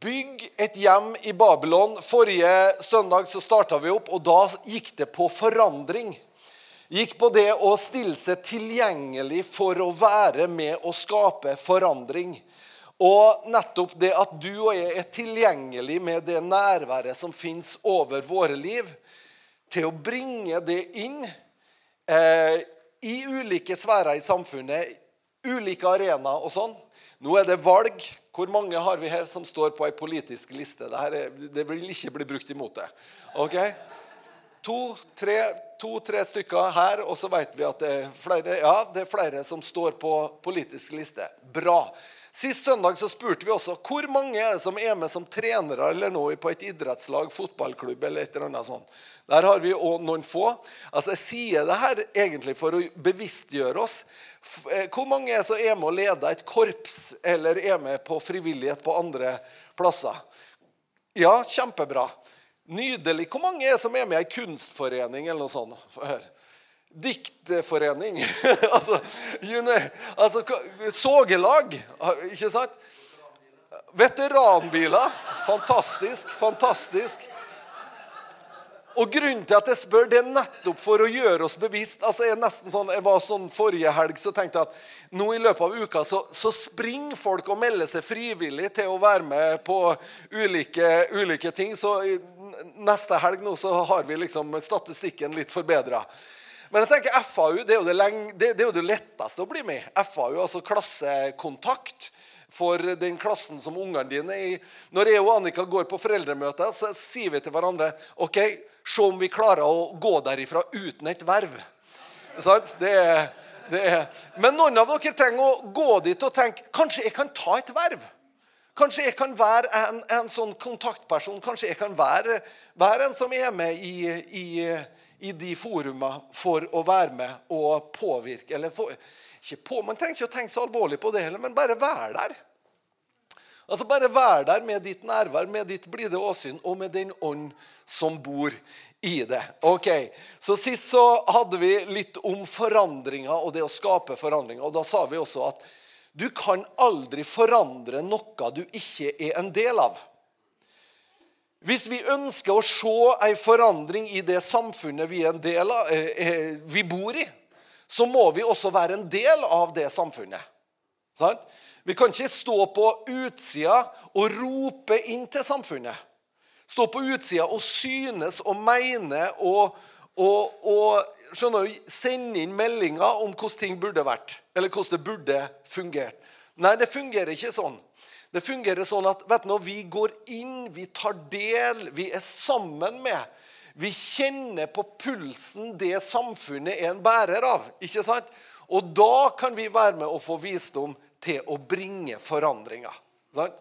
Bygg et hjem i Babylon. Forrige søndag så starta vi opp, og da gikk det på forandring. Gikk på det å stille seg tilgjengelig for å være med og skape forandring. Og nettopp det at du og jeg er tilgjengelig med det nærværet som fins over våre liv, til å bringe det inn eh, i ulike sfærer i samfunnet, ulike arenaer og sånn. Nå er det valg. Hvor mange har vi her som står på ei politisk liste? Dette er, det vil ikke bli brukt imot det. Ok? To-tre to, stykker her, og så vet vi at det er, flere, ja, det er flere som står på politisk liste. Bra. Sist søndag så spurte vi også hvor mange er det som er med som trenere eller nå på et idrettslag, fotballklubb eller et eller annet sånt. Der har vi òg noen få. Altså Jeg sier det her egentlig for å bevisstgjøre oss. Eh, hvor mange er som er med å lede et korps eller er med på frivillighet på andre plasser? Ja, kjempebra. Nydelig. Hvor mange er som er med i ei kunstforening eller noe sånt? Hør. Diktforening. altså, altså, Sågelag, ikke sant? Veteranbiler. Fantastisk. Fantastisk. Og grunnen til at jeg spør, det er nettopp for å gjøre oss bevisst. altså Jeg sånn, jeg var sånn Forrige helg så tenkte jeg at nå i løpet av uka så, så springer folk og melder seg frivillig til å være med på ulike, ulike ting. Så neste helg nå så har vi liksom statistikken litt forbedra. Men jeg tenker FAU det er, det, lenge, det, det er jo det letteste å bli med FAU, altså klassekontakt for den klassen som ungene dine er i. Når jeg og Annika går på foreldremøter, så sier vi til hverandre ok, se om vi klarer å gå derifra uten et verv. Det er, det er. Men noen av dere trenger å gå dit og tenke kanskje jeg kan ta et verv. Kanskje jeg kan være en, en sånn kontaktperson. Kanskje jeg kan være, være en som er med i, i i de foruma for å være med og påvirke. eller for, ikke på, Man trenger ikke å tenke så alvorlig på det heller, men bare være der. Altså Bare være der med ditt nærvær, med ditt blide åsyn og med den ånd som bor i det. Ok, så Sist så hadde vi litt om forandringer og det å skape forandringer. og Da sa vi også at du kan aldri forandre noe du ikke er en del av. Hvis vi ønsker å se en forandring i det samfunnet vi, av, eh, eh, vi bor i, så må vi også være en del av det samfunnet. Sant? Vi kan ikke stå på utsida og rope inn til samfunnet. Stå på utsida og synes og mene og, og, og skjønner sende inn meldinger om hvordan ting burde vært, eller hvordan det burde fungert. Nei, det fungerer ikke sånn. Det fungerer sånn at vet du, vi går inn, vi tar del, vi er sammen med. Vi kjenner på pulsen det samfunnet er en bærer av. ikke sant? Og da kan vi være med og få visdom til å bringe forandringer. Sant?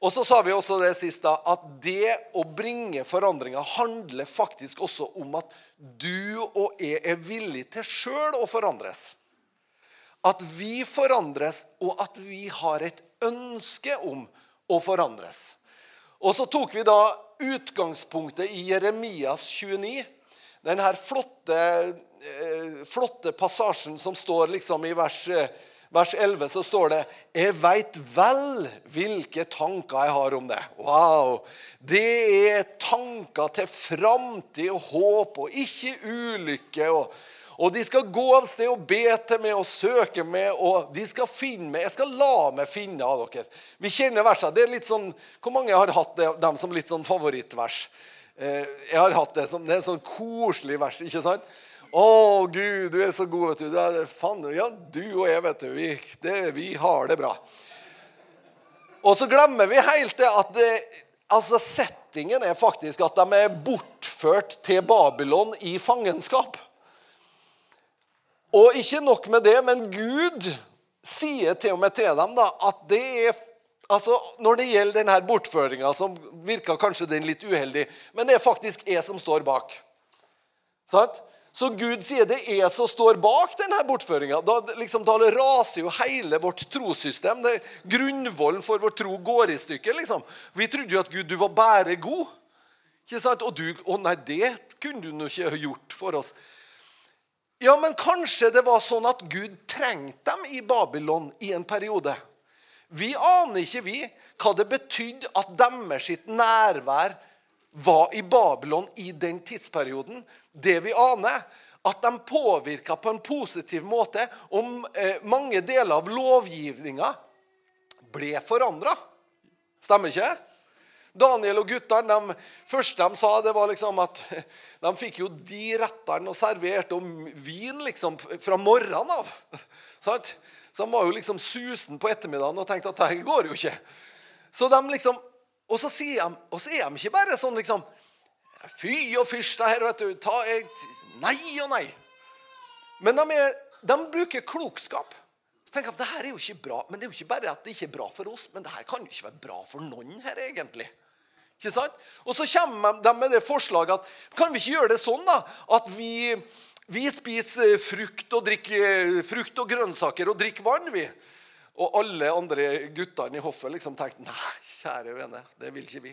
Og så sa vi også det sist at det å bringe forandringer handler faktisk også om at du og jeg er villig til sjøl å forandres. At vi forandres, og at vi har et ønske om å forandres. Og så tok vi da utgangspunktet i Jeremias 29. Den her flotte, eh, flotte passasjen som står liksom i vers, vers 11, så står det Jeg veit vel hvilke tanker jeg har om det. Wow! Det er tanker til framtid og håp og ikke ulykke. og og de skal gå av sted og be til meg og søke meg, og de skal finne meg. Jeg skal la meg finne av dere. Vi kjenner versene. Det er litt sånn, Hvor mange har hatt det, dem som litt sånn favorittvers? Eh, jeg har hatt Det som, det er en sånn koselig vers. ikke sant? Å, Gud, du er så god, vet du. Det er, fan, ja, du og jeg, vet du. Vi, det, vi har det bra. Og så glemmer vi helt det at det, altså settingen er faktisk at de er bortført til Babylon i fangenskap. Og ikke nok med det, men Gud sier til og med til dem da, at det er altså Når det gjelder denne bortføringa, som virka kanskje den litt uheldig, men det er faktisk jeg som står bak. Sant? Så Gud sier det er som står bak denne bortføringa. Da, liksom, da raser jo hele vårt trossystem. Grunnvollen for vår tro går i stykker. Liksom. Vi trodde jo at Gud, du var bare god. Ikke sant? Og du Å nei, det kunne du ikke gjort for oss. Ja, men kanskje det var sånn at Gud trengte dem i Babylon i en periode. Vi aner ikke, vi. hva det betydde at deres nærvær var i Babylon i den tidsperioden. Det vi aner, at de påvirka på en positiv måte, om eh, mange deler av lovgivninga ble forandra. Stemmer ikke? Daniel og guttene de første de sa, det var liksom at de fikk jo de rettene og serverte og vin liksom fra morgenen av. Sant? Så de var jo liksom susen på ettermiddagen og tenkte at det går jo ikke. Så de liksom, Og så, de, og så er de ikke bare sånn liksom Fy og fyrsta her, vet du. Ta, nei og nei. Men de, er, de bruker klokskap. Så tenker jeg at det her er jo ikke bra, Men det er jo ikke bare at det ikke er bra for oss, men det her kan jo ikke være bra for noen her, egentlig. Ikke sant? Og så kommer de med det forslaget at kan vi ikke gjøre det sånn da, at vi, vi spiser frukt og drikker frukt og grønnsaker og drikker vann, vi. Og alle andre guttene i hoffet liksom tenkte nei, kjære vene, det vil ikke vi.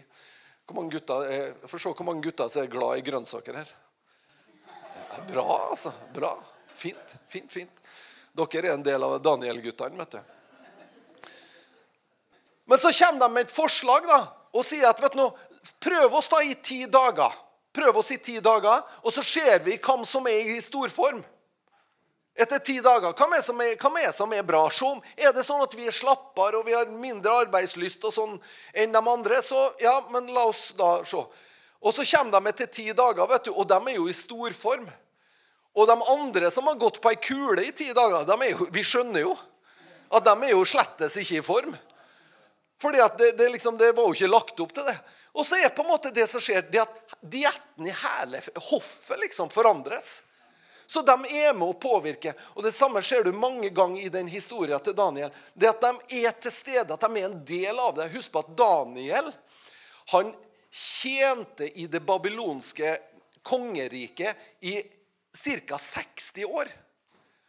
Hvor mange gutter, Få se hvor mange gutter som er glad i grønnsaker her. Bra, altså. Bra. Fint, fint, fint. Dere er en del av Daniel-guttene, vet du. Men så kommer de med et forslag da, og sier at vet du, prøv oss da i ti dager. Prøv oss i ti dager, og så ser vi hvem som er i storform. Etter ti dager. Hva er som er, hva er, som er bra? Som, er det sånn at vi er slappere og vi har mindre arbeidslyst og sånn enn de andre, så ja, men la oss da se. Og så kommer de etter ti dager, vet du, og de er jo i storform. Og de andre som har gått på ei kule i ti dager, jo, vi skjønner jo at de er jo slettes ikke i form. Fordi at det, det, liksom, det, var jo ikke lagt opp til det. Og så er på en måte det som skjer, det at dietten i hele hoffet liksom forandres. Så de er med å påvirke. Og Det samme ser du mange ganger i den historien til Daniel. Det At de er til stede, at de er en del av det. Husk på at Daniel han tjente i det babylonske kongeriket i ca. 60 år.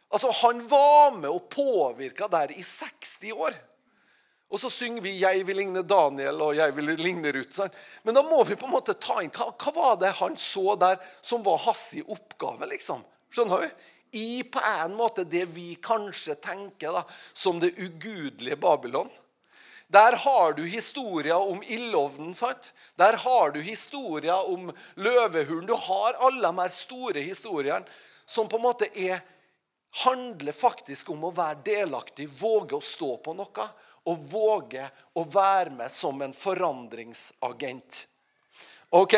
Altså, Han var med og påvirka der i 60 år. Og så synger vi 'Jeg vil ligne Daniel' og 'Jeg vil ligne Ruth'. Men da må vi på en måte ta inn hva, hva var det han så der som var hans oppgave. liksom? Skjønner du? I på en måte det vi kanskje tenker da, som det ugudelige Babylon. Der har du historier om ildovnen. sant? Der har du historier om løvehulen. Du har alle de her store historiene som på en måte er, handler faktisk om å være delaktig, våge å stå på noe og våge å være med som en forandringsagent. OK?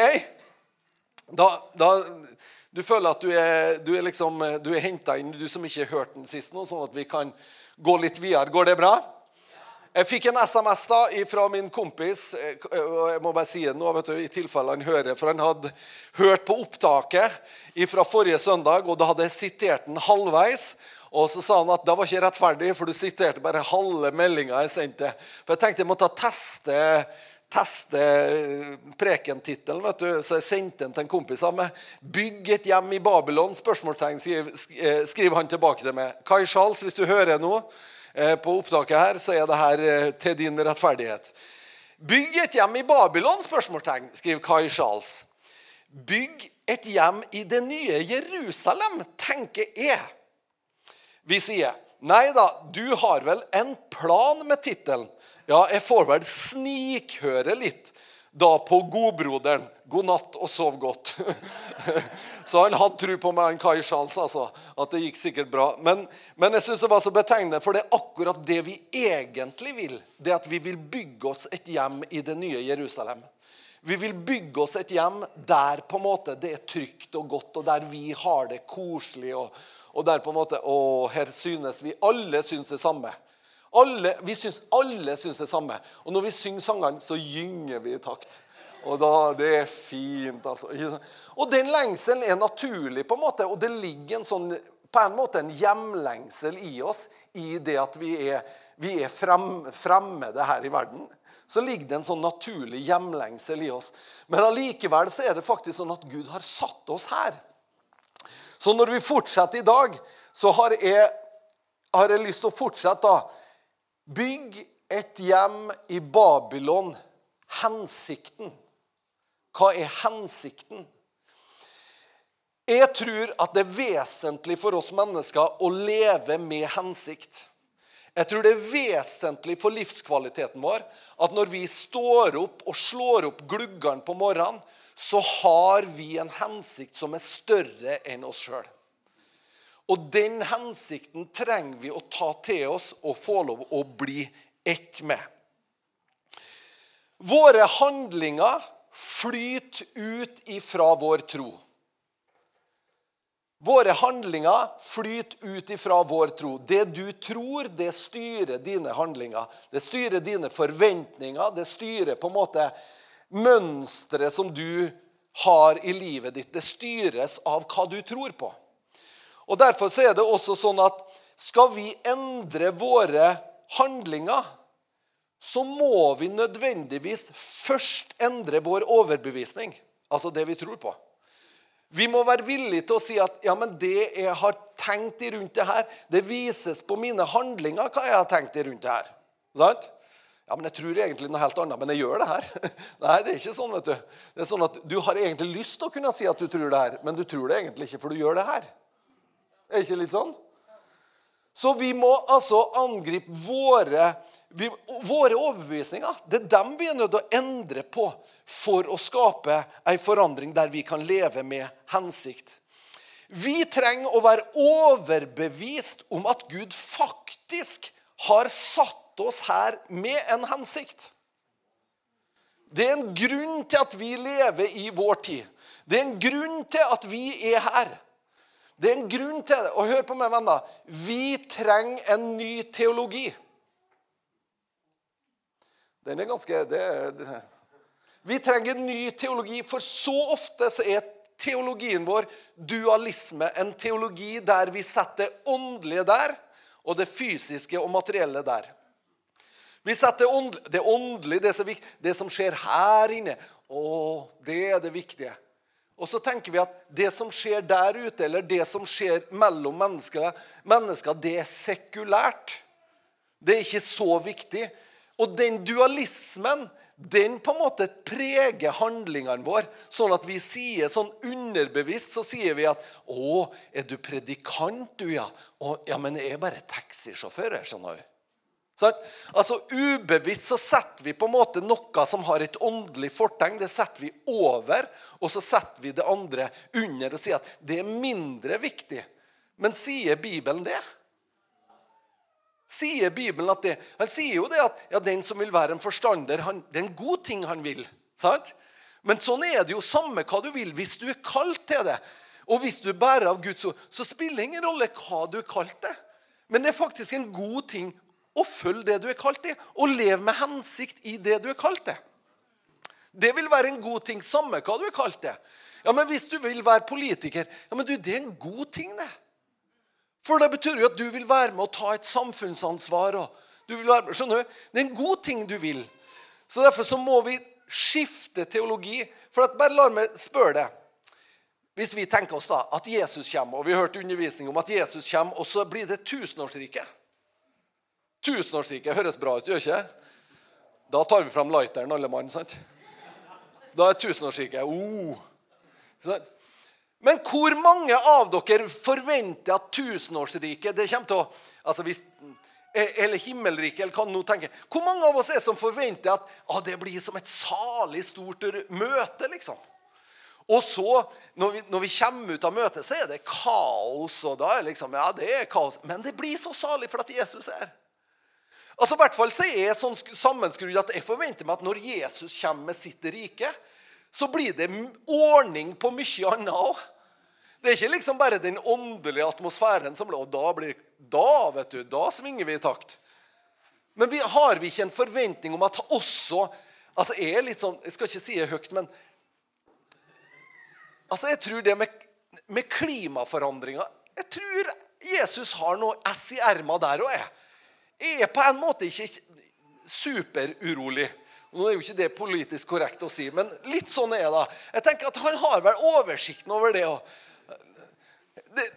Da, da du føler at du er, du er, liksom, er henta inn, du som ikke har hørt den sist nå, sånn at vi kan gå litt videre. Går det bra? Jeg fikk en SMS da fra min kompis. og Jeg må bare si det nå, du, i tilfelle han hører. For han hadde hørt på opptaket fra forrige søndag, og da hadde jeg sitert den halvveis. Og så sa han at det var ikke rettferdig, for du siterte bare halve meldinga jeg sendte. For jeg tenkte jeg måtte teste teste eh, prekentittelen, vet du, så jeg sendte den til en kompis av meg. 'Bygg et hjem i Babylon?' spørsmålstegn skriver, eh, han tilbake til meg. Kai Charles, hvis du hører noe eh, på opptaket her, så er det her til din rettferdighet. 'Bygg et hjem i Babylon?' spørsmålstegn, skriver Kai Charles. 'Bygg et hjem i det nye Jerusalem', tenker jeg. Vi sier, 'Nei da, du har vel en plan med tittelen'. Ja, jeg får vel snikhøre litt da på godbroderen. God natt og sov godt. så han hadde tro på meg, en Kai Charles, altså, at det gikk sikkert bra. Men, men jeg synes det var så betegnende, for det er akkurat det vi egentlig vil. Det at vi vil bygge oss et hjem i det nye Jerusalem. Vi vil bygge oss et hjem der på en måte det er trygt og godt, og der vi har det koselig. Og, og der på en måte, og her synes vi alle synes det samme. Alle, vi syns alle syns det samme. Og når vi synger sangene, så gynger vi i takt. Og da, Det er fint, altså. Og den lengselen er naturlig, på en måte, og det ligger en sånn, på en måte en hjemlengsel i oss i det at vi er, vi er frem, fremmede her i verden. Så ligger det en sånn naturlig hjemlengsel i oss. Men allikevel så er det faktisk sånn at Gud har satt oss her. Så når vi fortsetter i dag, så har jeg, har jeg lyst til å fortsette da, Bygg et hjem i Babylon. Hensikten. Hva er hensikten? Jeg tror at det er vesentlig for oss mennesker å leve med hensikt. Jeg tror det er vesentlig for livskvaliteten vår at når vi står opp og slår opp gluggene på morgenen, så har vi en hensikt som er større enn oss sjøl. Og den hensikten trenger vi å ta til oss og få lov å bli ett med. Våre handlinger flyter ut ifra vår tro. Våre handlinger flyter ut ifra vår tro. Det du tror, det styrer dine handlinger. Det styrer dine forventninger. Det styrer på en måte mønsteret som du har i livet ditt. Det styres av hva du tror på. Og Derfor er det også sånn at skal vi endre våre handlinger, så må vi nødvendigvis først endre vår overbevisning. Altså det vi tror på. Vi må være villige til å si at ja, men det jeg har tenkt i rundt det her, det vises på mine handlinger hva jeg har tenkt i rundt det her. Sant? Ja, men jeg tror egentlig noe helt annet, men jeg gjør det her. Nei, det er ikke sånn. vet Du Det er sånn at du har egentlig lyst til å kunne si at du tror det her, men du tror det egentlig ikke, for du gjør det her. Er ikke litt sånn? Så vi må altså angripe våre vi, våre overbevisninger det er dem vi er nødt til å endre på for å skape en forandring der vi kan leve med hensikt. Vi trenger å være overbevist om at Gud faktisk har satt oss her med en hensikt. Det er en grunn til at vi lever i vår tid. Det er en grunn til at vi er her. Det er en grunn til det. Og hør på meg, venner. Vi trenger en ny teologi. Den er ganske det, det. Vi trenger en ny teologi, for så ofte så er teologien vår dualisme. En teologi der vi setter det åndelige der og det fysiske og materielle der. Vi setter det åndelige, det som, det som skjer her inne. Å, det er det viktige. Og så tenker vi at det som skjer der ute, eller det som skjer mellom mennesker, mennesker det er sekulært. Det er ikke så viktig. Og den dualismen den på en måte preger handlingene våre. Sånn at vi sier sånn underbevisst så sier vi at 'Å, er du predikant, du, ja?' Og, 'Ja, men jeg er bare taxisjåfør, skjønner du.' Sånn? Altså Ubevisst så setter vi på en måte noe som har et åndelig fortegn, det setter vi over. Og så setter vi det andre under og sier at det er mindre viktig. Men sier Bibelen det? sier Bibelen at det Han sier jo det at ja, den som vil være en forstander, han, det er en god ting han vil. Sant? Men sånn er det jo samme hva du vil hvis du er kalt til det. Og hvis du bærer av Guds ord, så spiller det ingen rolle hva du er kalt til. Men det er faktisk en god ting å følg det du er kalt til, og lev med hensikt i det du er kalt til. Det vil være en god ting, samme hva du er kalt til. Ja, men Hvis du vil være politiker, ja, men du, det er en god ting, det. For det betyr jo at du vil være med å ta et samfunnsansvar. du vil være med, skjønner du? Det er en god ting du vil. Så Derfor så må vi skifte teologi. For at bare la meg spørre deg. Hvis vi tenker oss da at Jesus kommer, og vi har hørt undervisning om at Jesus kommer, og så blir det tusenårsriket. Tusenårsriket høres bra ut, gjør ikke Da tar vi fram lighteren, alle mann. sant? Da er tusenårsriket oh. Men hvor mange av dere forventer at tusenårsriket det kommer til å altså hvis, Eller himmelriket, eller hva du nå tenker. Hvor mange av oss er som forventer at ah, det blir som et salig stort møte? liksom? Og så, når vi, når vi, kommer ut av møtet, så er det kaos. og da er liksom, ja, det er kaos. Men det blir så salig for at Jesus er her. Altså, I hvert fall så er jeg sånn sammenskrudd at jeg forventer meg at når Jesus kommer med sitt rike, så blir det ordning på mye annet òg. Det er ikke liksom bare den åndelige atmosfæren som og da blir Da vet du, da svinger vi i takt. Men vi, har vi ikke en forventning om at også altså Jeg er litt sånn, jeg skal ikke si det høyt, men altså jeg tror det med, med klimaforandringer Jeg tror Jesus har noe ess i erma der òg. Jeg er på en måte ikke superurolig. Nå er jo ikke det politisk korrekt å si, men litt sånn er det. Jeg tenker at Han har vel oversikten over det. Det,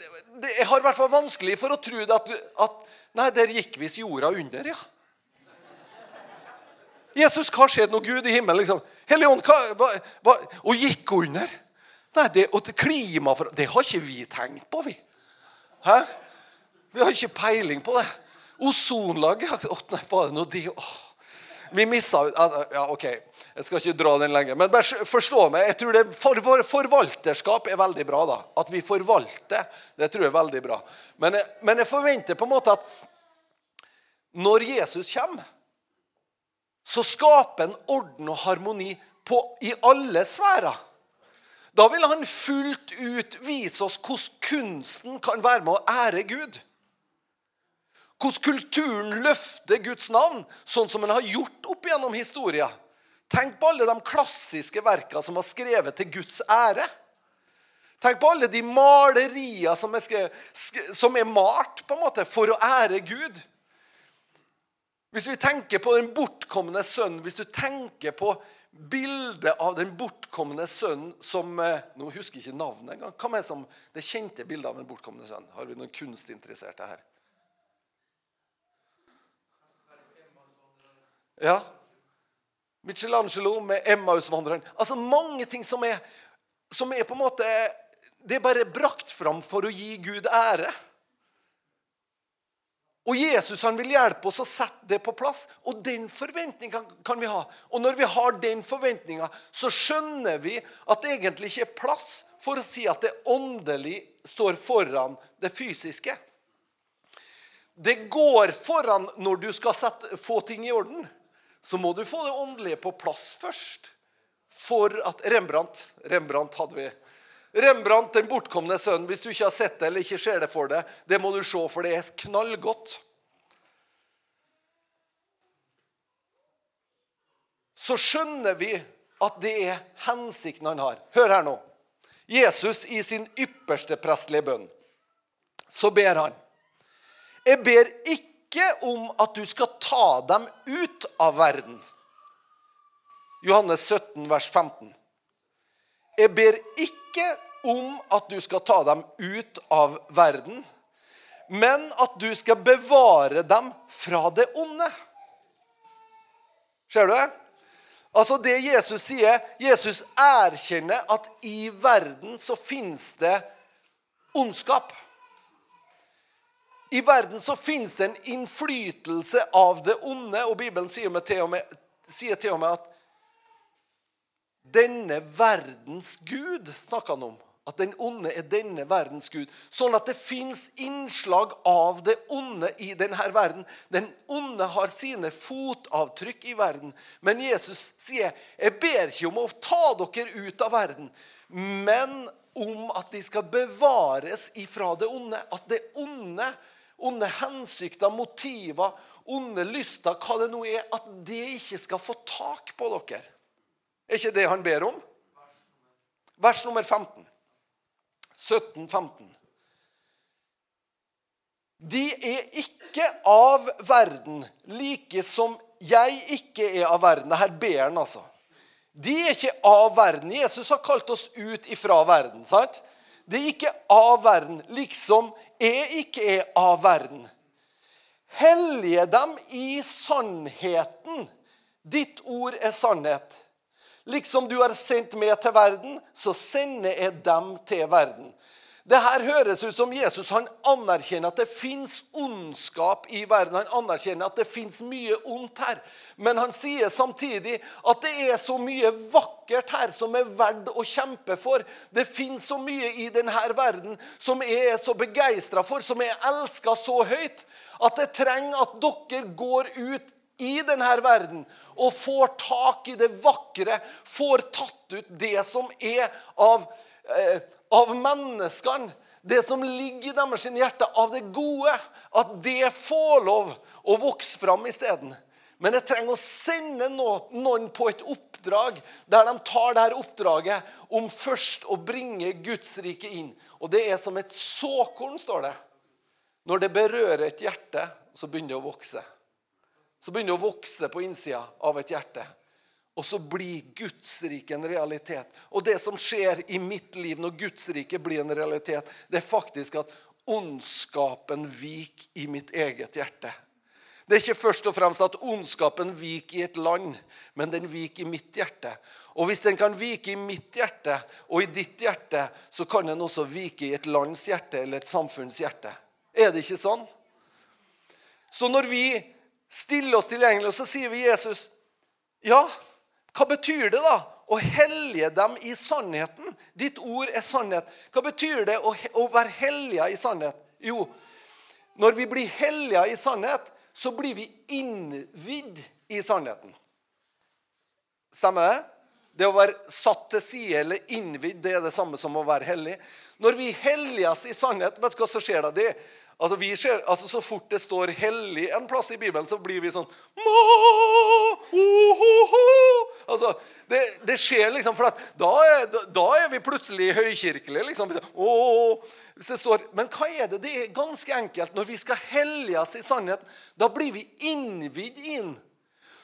det, har i hvert fall vanskelig for å tro det at, at Nei, der gikk visst jorda under, ja. Jesus, hva skjedde når Gud i himmelen liksom, Helion, hva, hva, hva, Og gikk under? Nei, det, og klima Det har ikke vi tenkt på, vi. Hæ? Vi har ikke peiling på det. Ozonlag Å, nei, var det nå de Åh. Vi missa altså, Ja, OK. Jeg skal ikke dra den lenger. Men bare forstå meg. jeg tror det for, Forvalterskap er veldig bra. da. At vi forvalter, det tror jeg er veldig bra. Men jeg, men jeg forventer på en måte at når Jesus kommer, så skaper han orden og harmoni på, i alle sfærer. Da vil han fullt ut vise oss hvordan kunsten kan være med å ære Gud. Hvordan kulturen løfter Guds navn, sånn som den har gjort opp gjennom historien. Tenk på alle de klassiske verkene som var skrevet til Guds ære. Tenk på alle de malerier som er, som er malt på en måte for å ære Gud. Hvis vi tenker på den bortkomne sønnen, hvis du tenker på bildet av den bortkomne sønnen som eh, Nå husker jeg ikke navnet engang. Hva er som det kjente bildet av den bortkomne sønnen? Har vi noen kunstinteresserte her? Ja. Michelangelo med Emmausvandreren. Altså mange ting som er, som er på en måte Det er bare brakt fram for å gi Gud ære. Og Jesus han vil hjelpe oss å sette det på plass. Og den forventninga kan vi ha. Og når vi har den forventninga, så skjønner vi at det egentlig ikke er plass for å si at det åndelig står foran det fysiske. Det går foran når du skal sette, få ting i orden så må du få det åndelige på plass først. For at Rembrandt Rembrandt hadde vi. Rembrandt, den bortkomne sønnen. Hvis du ikke har sett det eller ikke ser det for deg, det må du se, for det er knallgodt. Så skjønner vi at det er hensikten han har. Hør her nå. Jesus i sin ypperste prestelige bønn, så ber han. Jeg ber ikke ikke om at du skal ta dem ut av verden. Johannes 17, vers 15. Jeg ber ikke om at du skal ta dem ut av verden, men at du skal bevare dem fra det onde. Ser du det? Altså det Jesus sier Jesus erkjenner at i verden så finnes det ondskap. I verden så fins det en innflytelse av det onde, og Bibelen sier, til og med, til og med at denne verdens gud snakker han om. At den onde er denne verdens gud. Sånn at det fins innslag av det onde i denne verden. Den onde har sine fotavtrykk i verden. Men Jesus sier, 'Jeg ber ikke om å ta dere ut av verden', men om at de skal bevares ifra det onde. At det onde onde hensikter, motiver, onde lyster, hva det nå er, at det ikke skal få tak på dere. Er ikke det han ber om? Vers nummer 15. 17, 15. De er ikke av verden, like som jeg ikke er av verden. Her ber han, altså. De er ikke av verden. Jesus har kalt oss ut ifra verden. sant? De er ikke av verden, liksom jeg ikke er av verden. Hellige dem i sannheten. Ditt ord er sannhet. Liksom du har sendt meg til verden, så sender jeg dem til verden. Det her høres ut som Jesus han anerkjenner at det fins ondskap i verden. Han anerkjenner at det fins mye ondt her. Men han sier samtidig at det er så mye vakkert her som er verdt å kjempe for. Det fins så mye i denne verden som jeg er så begeistra for, som jeg elsker så høyt, at jeg trenger at dere går ut i denne verden og får tak i det vakre, får tatt ut det som er av eh, av menneskene, det som ligger i deres hjerte, av det gode, at det får lov å vokse fram isteden. Men jeg trenger å sende noen på et oppdrag der de tar dette oppdraget om først å bringe Guds rike inn. Og det er som et såkorn, står det. Når det berører et hjerte, så begynner det å vokse. Så begynner det å vokse på innsida av et hjerte. Og så blir Guds rike en realitet. Og det som skjer i mitt liv når Guds rike blir en realitet, det er faktisk at ondskapen viker i mitt eget hjerte. Det er ikke først og fremst at ondskapen viker i et land, men den viker i mitt hjerte. Og hvis den kan vike i mitt hjerte og i ditt hjerte, så kan den også vike i et lands hjerte eller et samfunns hjerte. Er det ikke sånn? Så når vi stiller oss tilgjengelig, så sier vi Jesus Ja, hva betyr det da? Å hellige dem i sannheten. Ditt ord er sannhet. Hva betyr det å, å være hellige i sannhet? Jo, når vi blir hellige i sannhet, så blir vi innvidd i sannheten. Stemmer det? Det å være satt til side eller innvidd, det er det samme som å være hellig. Når vi helliges i sannhet, vet du hva som skjer da? Det, altså ser, altså Så fort det står 'hellig' en plass i Bibelen, så blir vi sånn Må, oh, oh, oh. Altså, det, det, skjer liksom, for da er, da, er, vi plutselig høykirkelige. Liksom. Står, men hva er det? Det er ganske enkelt. Når vi skal helliges i sannhet, da blir vi innvidd inn.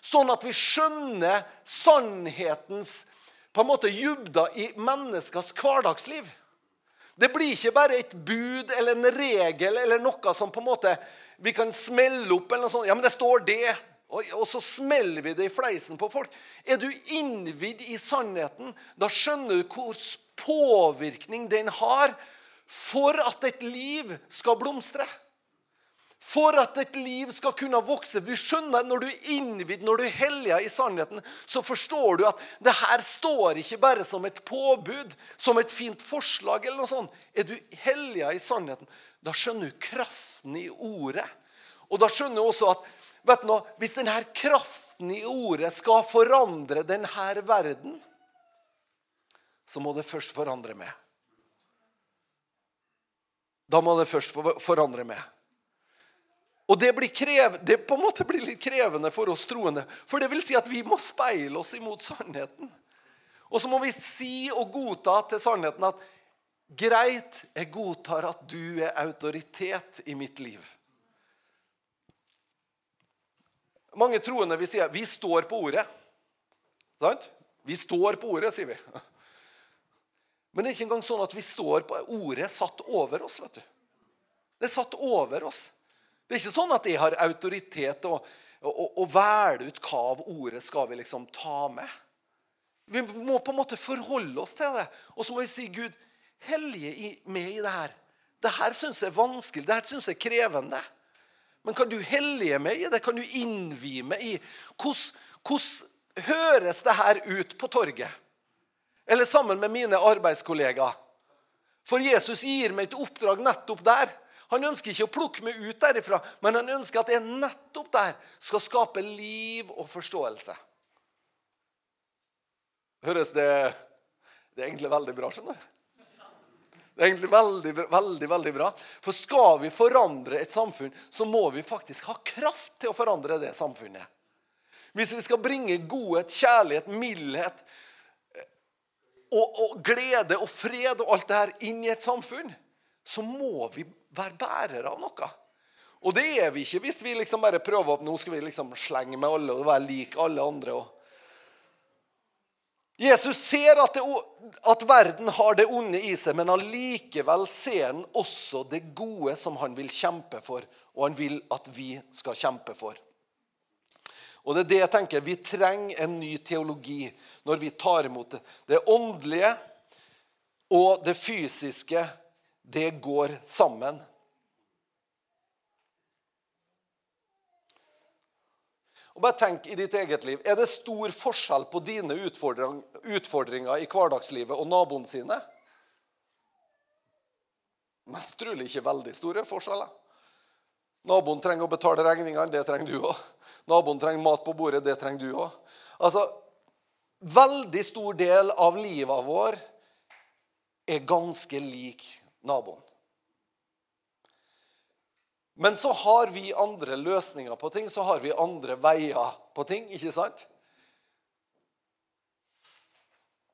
Sånn at vi skjønner sannhetens på en måte dybda i menneskers hverdagsliv. Det blir ikke bare et bud eller en regel eller noe som på en måte vi kan smelle opp. eller noe sånt. Ja, men det står det. Og, så smeller vi det i fleisen på folk. Er du innvidd i sannheten, da skjønner du hvor påvirkning den har for at et liv skal blomstre. For at et liv skal kunne vokse. Vi skjønner Når du er innvidd, når du er hellig i sannheten, så forstår du at det her står ikke bare som et påbud, som et fint forslag. eller noe sånt. Er du hellig i sannheten, da skjønner du kraften i ordet. Og da skjønner du også at vet du, Hvis denne kraften i ordet skal forandre denne verden, så må det først forandre meg. Da må det først forandre meg. Og det, blir krev, det på en måte blir litt krevende for oss troende. For det vil si at vi må speile oss imot sannheten. Og så må vi si og godta til sannheten at greit, jeg godtar at du er autoritet i mitt liv. Mange troende vil si at vi står på ordet. Sant? Vi står på ordet, sier vi. Men det er ikke engang sånn at vi står på ordet satt over oss. vet du. Det er satt over oss. Det er ikke sånn at jeg har autoritet og, og, og velge ut hva av ordet skal vi liksom ta med. Vi må på en måte forholde oss til det. Og så må vi si Gud, hellige meg i det her. Det her syns jeg er vanskelig. Det her syns jeg er krevende. Men kan du hellige meg i det? Kan du innvie meg i hvordan, høres det her ut på torget? Eller sammen med mine arbeidskollegaer? For Jesus gir meg et oppdrag nettopp der. Han ønsker ikke å plukke meg ut derifra, men han ønsker at jeg nettopp der skal skape liv og forståelse. Høres det Det er egentlig veldig bra, skjønner du. Det er egentlig veldig, veldig, veldig bra. For skal vi forandre et samfunn, så må vi faktisk ha kraft til å forandre det samfunnet. Hvis vi skal bringe godhet, kjærlighet, mildhet eh, og, og glede og fred og alt det her inn i et samfunn, så må vi være bærere av noe. Og det er vi ikke hvis vi liksom bare prøver at nå skal vi liksom slenge med alle og være lik alle andre. Jesus ser at, det, at, verden har det onde i seg, men allikevel ser han også det gode som han vil kjempe for, og han vil at vi skal kjempe for. Og det er det jeg tenker, Vi trenger en ny teologi når vi tar imot det. Det åndelige og det fysiske, det går sammen. Og bare tenk i ditt eget liv. Er det stor forskjell på dine utfordringer i hverdagslivet og naboen sine? Mest trolig ikke veldig store forskjeller. Naboen trenger å betale regningene, det trenger du òg. Naboen trenger mat på bordet, det trenger du òg. Altså, veldig stor del av livet vår er ganske lik naboen. Men så har vi andre løsninger på ting, så har vi andre veier på ting. ikke sant?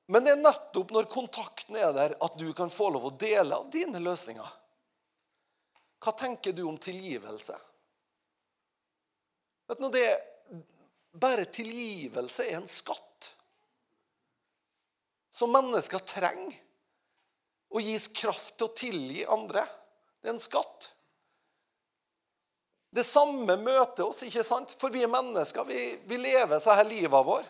Men det er nettopp når kontakten er der, at du kan få lov å dele av dine løsninger. Hva tenker du om tilgivelse? Vet du, det, Bare tilgivelse er en skatt som mennesker trenger. Å gis kraft til å tilgi andre. Det er en skatt. Det samme møter oss, ikke sant? For vi er mennesker. Vi, vi lever så her livet vår.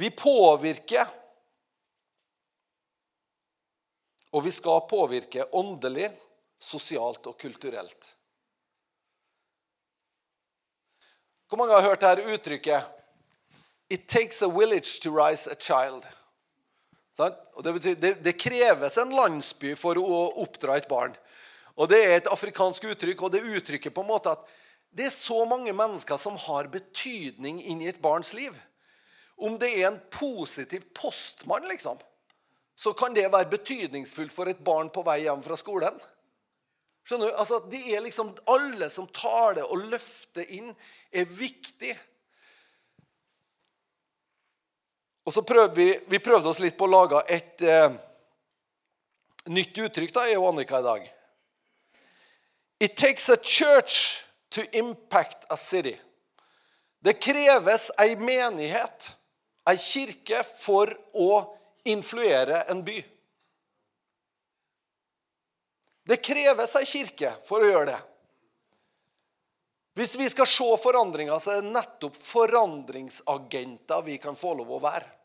Vi påvirker. Og vi skal påvirke åndelig, sosialt og kulturelt. Hvor mange har hørt dette uttrykket It takes a village to rise a child. Det, betyr, det, det, kreves en landsby for å oppdra et barn. Og Det er et afrikansk uttrykk, og det uttrykker på en måte at det er så mange mennesker som har betydning inn i et barns liv. Om det er en positiv postmann, liksom, så kan det være betydningsfullt for et barn på vei hjem fra skolen. Skjønner du? Altså, det er liksom Alle som taler og løfter inn, er viktig. Og så prøvde vi, vi prøvde oss litt på å lage et eh, nytt uttrykk da, jeg og Annika i dag. It takes a church to impact a city. Det kreves ei menighet, ei kirke, for å influere en by. Det kreves ei kirke for å gjøre det. Hvis vi skal se forandringer, så er det nettopp forandringsagenter vi kan få lov å være.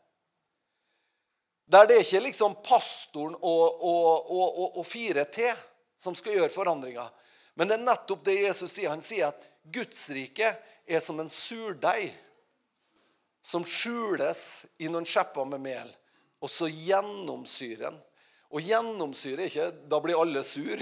Der det er ikke liksom pastoren og, og, og, og fire til som skal gjøre forandringer. Men det er nettopp det Jesus sier. Han sier at Guds rike er som en surdeig som skjules i noen skjepper med mel, og så gjennomsyrer den. Og gjennomsyre ikke Da blir alle sur.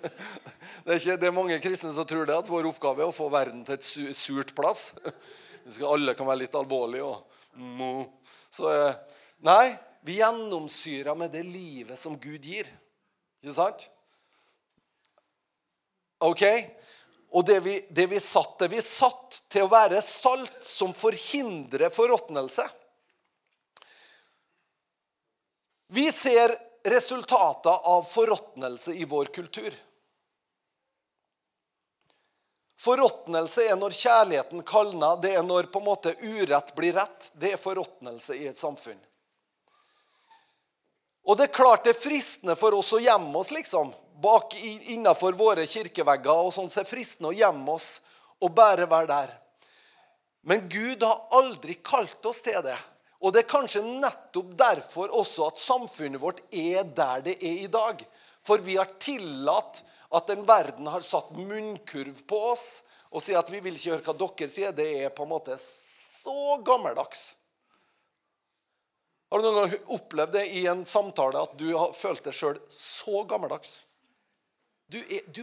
det, er ikke, det er mange kristne som tror det at vår oppgave er å få verden til et surt plass. Alle kan være litt alvorlige. Og, eh, nei, vi gjennomsyrer med det livet som Gud gir. Ikke sant? Ok? Og det vi, det vi satt Vi satt til å være salt som forhindrer forråtnelse. Vi ser resultater av forråtnelse i vår kultur. Forråtnelse er når kjærligheten kalner, det er når på en måte urett blir rett. Det er forråtnelse i et samfunn. Og det er klart det er fristende for oss å gjemme oss, liksom bak innafor våre kirkevegger og sånn, så er det fristende å gjemme oss og bare være der. Men Gud har aldri kalt oss til det. Og det er kanskje nettopp derfor også at samfunnet vårt er der det er i dag. For vi har tillatt at en verden har satt munnkurv på oss og sier at vi vil ikke høre hva dere sier. Det er på en måte så gammeldags. Har du noen gang opplevd det i en samtale at du har følt deg sjøl så gammeldags? Du er, du,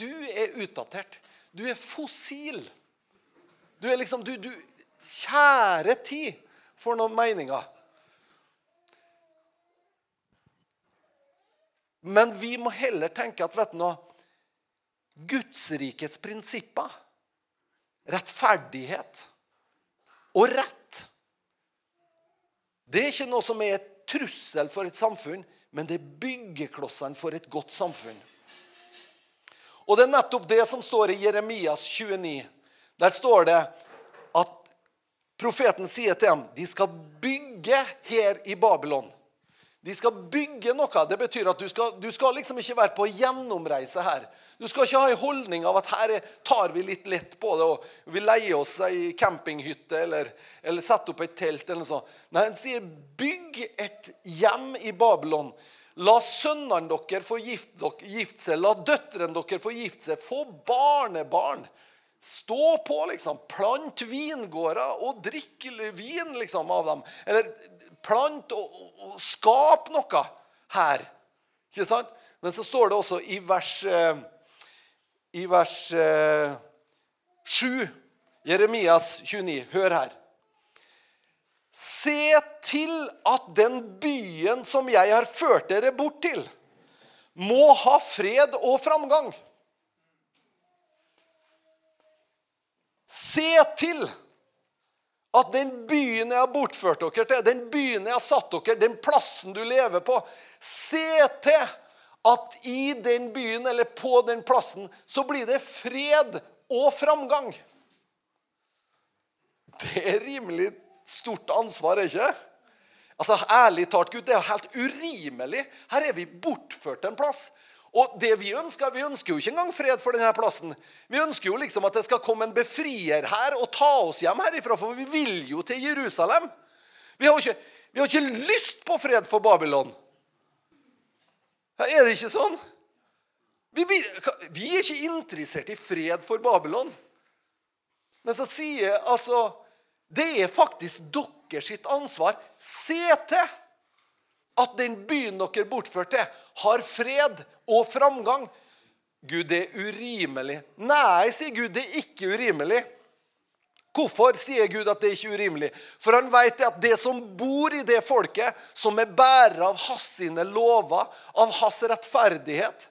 du er, utdatert. Du er fossil. Du er liksom du, du, Kjære tid for noen meninger. Men vi må heller tenke at vet du noe, Gudsrikets prinsipper, rettferdighet og rett Det er ikke noe som er et trussel for et samfunn, men det er byggeklossene for et godt samfunn. Og det er nettopp det som står i Jeremias 29. Der står det at profeten sier til dem de skal bygge her i Babylon. De skal bygge noe. Det betyr at du skal, du skal liksom ikke være på gjennomreise her. Du skal ikke ha en holdning av at her tar vi litt lett på det og vi leier oss ei campinghytte eller, eller setter opp et telt. eller noe sånt. Nei, Han sier bygg et hjem i Babylon La sønnene dere få gifte, gifte seg. La døtrene dere få gifte seg. Få barnebarn. Stå på, liksom. Plant vingårder og drikk vin liksom, av dem. Eller plant og, og, og skap noe her. Ikke sant? Men så står det også i vers, eh, i vers 7, eh, Jeremias 29. Hør her. Se til at den byen som jeg har ført dere bort til, må ha fred og framgang. Se til at den byen jeg har bortført dere til, den byen jeg har satt dere, den plassen du lever på Se til at i den byen eller på den plassen så blir det fred og framgang. Det er rimelig stort ansvar, ikke Altså, Ærlig talt, Gud, det er helt urimelig. Her er vi bortført en plass. Og det Vi ønsker vi ønsker jo ikke engang fred for denne plassen. Vi ønsker jo liksom at det skal komme en befrier her og ta oss hjem herifra, for vi vil jo til Jerusalem. Vi har jo ikke, ikke lyst på fred for Babylon. Er det ikke sånn? Vi, vi, vi er ikke interessert i fred for Babylon. Men så sier altså Det er faktisk deres sitt ansvar. Se til at den byen dere bortførte, har fred og framgang. Gud, det er urimelig. Nei, sier Gud, det er ikke urimelig. Hvorfor sier Gud at det er ikke urimelig? For han vet at det som bor i det folket, som er bærer av hans sine lover, av hans rettferdighet